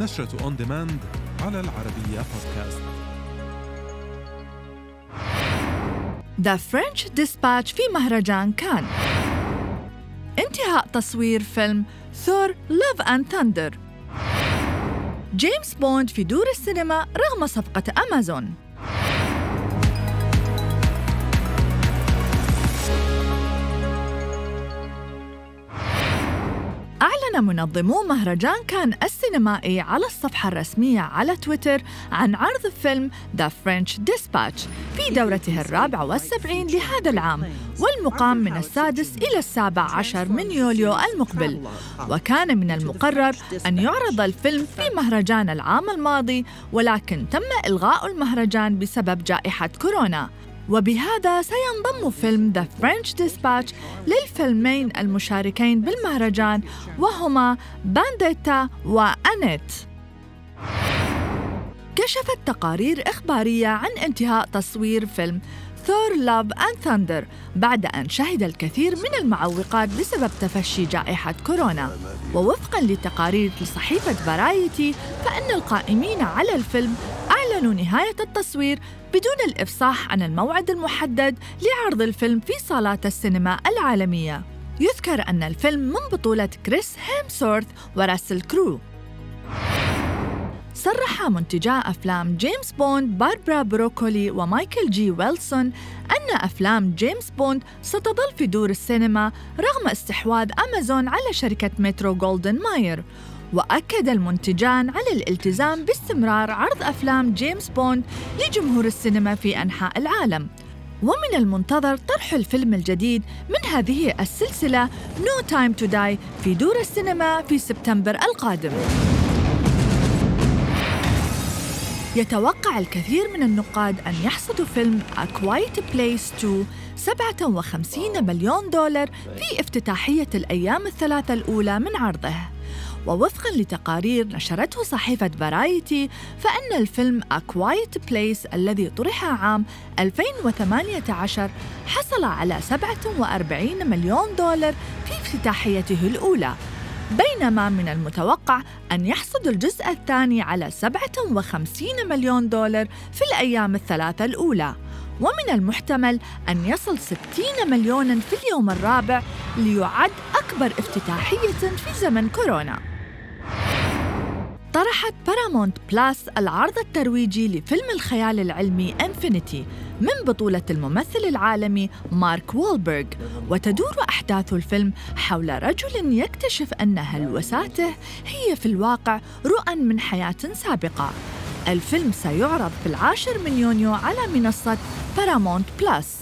نشرة on demand على العربية بودكاست. The French Dispatch في مهرجان كان. انتهاء تصوير فيلم Thor Love and Thunder جيمس بوند في دور السينما رغم صفقة أمازون أعلن منظمو مهرجان كان السينمائي على الصفحة الرسمية على تويتر عن عرض فيلم The French Dispatch في دورته الرابعة والسبعين لهذا العام والمقام من السادس إلى السابع عشر من يوليو المقبل. وكان من المقرر أن يعرض الفيلم في مهرجان العام الماضي ولكن تم إلغاء المهرجان بسبب جائحة كورونا. وبهذا سينضم فيلم The French Dispatch للفيلمين المشاركين بالمهرجان وهما بينيديتا وأنيت. كشفت تقارير إخبارية عن انتهاء تصوير فيلم Thor Love and Thunder بعد أن شهد الكثير من المعوقات بسبب تفشي جائحة كورونا. ووفقا لتقارير لصحيفة فرايتي فإن القائمين على الفيلم أعلنوا نهاية التصوير بدون الإفصاح عن الموعد المحدد لعرض الفيلم في صالات السينما العالمية. يذكر أن الفيلم من بطولة كريس هيمسورث وراسل كرو. صرح منتجا أفلام جيمس بوند باربرا بروكولي ومايكل جي ويلسون أن أفلام جيمس بوند ستظل في دور السينما رغم استحواذ أمازون على شركة مترو جولدوين ماير. وأكد المنتجان على الالتزام باستمرار عرض أفلام جيمس بوند لجمهور السينما في أنحاء العالم. ومن المنتظر طرح الفيلم الجديد من هذه السلسلة No Time to Die في دور السينما في سبتمبر القادم. يتوقع الكثير من النقاد أن يحصدوا فيلم A Quiet Place 2 57 مليون دولار في افتتاحية الأيام الثلاثة الأولى من عرضه. ووفقا لتقارير نشرته صحيفة فرايتي فإن الفيلم A Quiet Place الذي طرح عام 2018 حصل على 47 مليون دولار في افتتاحيته الأولى بينما من المتوقع أن يحصد الجزء الثاني على 57 مليون دولار في الأيام الثلاثة الأولى. ومن المحتمل أن يصل 60 مليوناً في اليوم الرابع ليعد أكبر افتتاحية في زمن كورونا. طرحت Paramount Plus العرض الترويجي لفيلم الخيال العلمي Infinite من بطولة الممثل العالمي مارك وولبرغ. وتدور أحداث الفيلم حول رجل يكتشف أن هلوساته هي في الواقع رؤى من حياة سابقة. الفيلم سيعرض في العاشر من يونيو على منصة Paramount Plus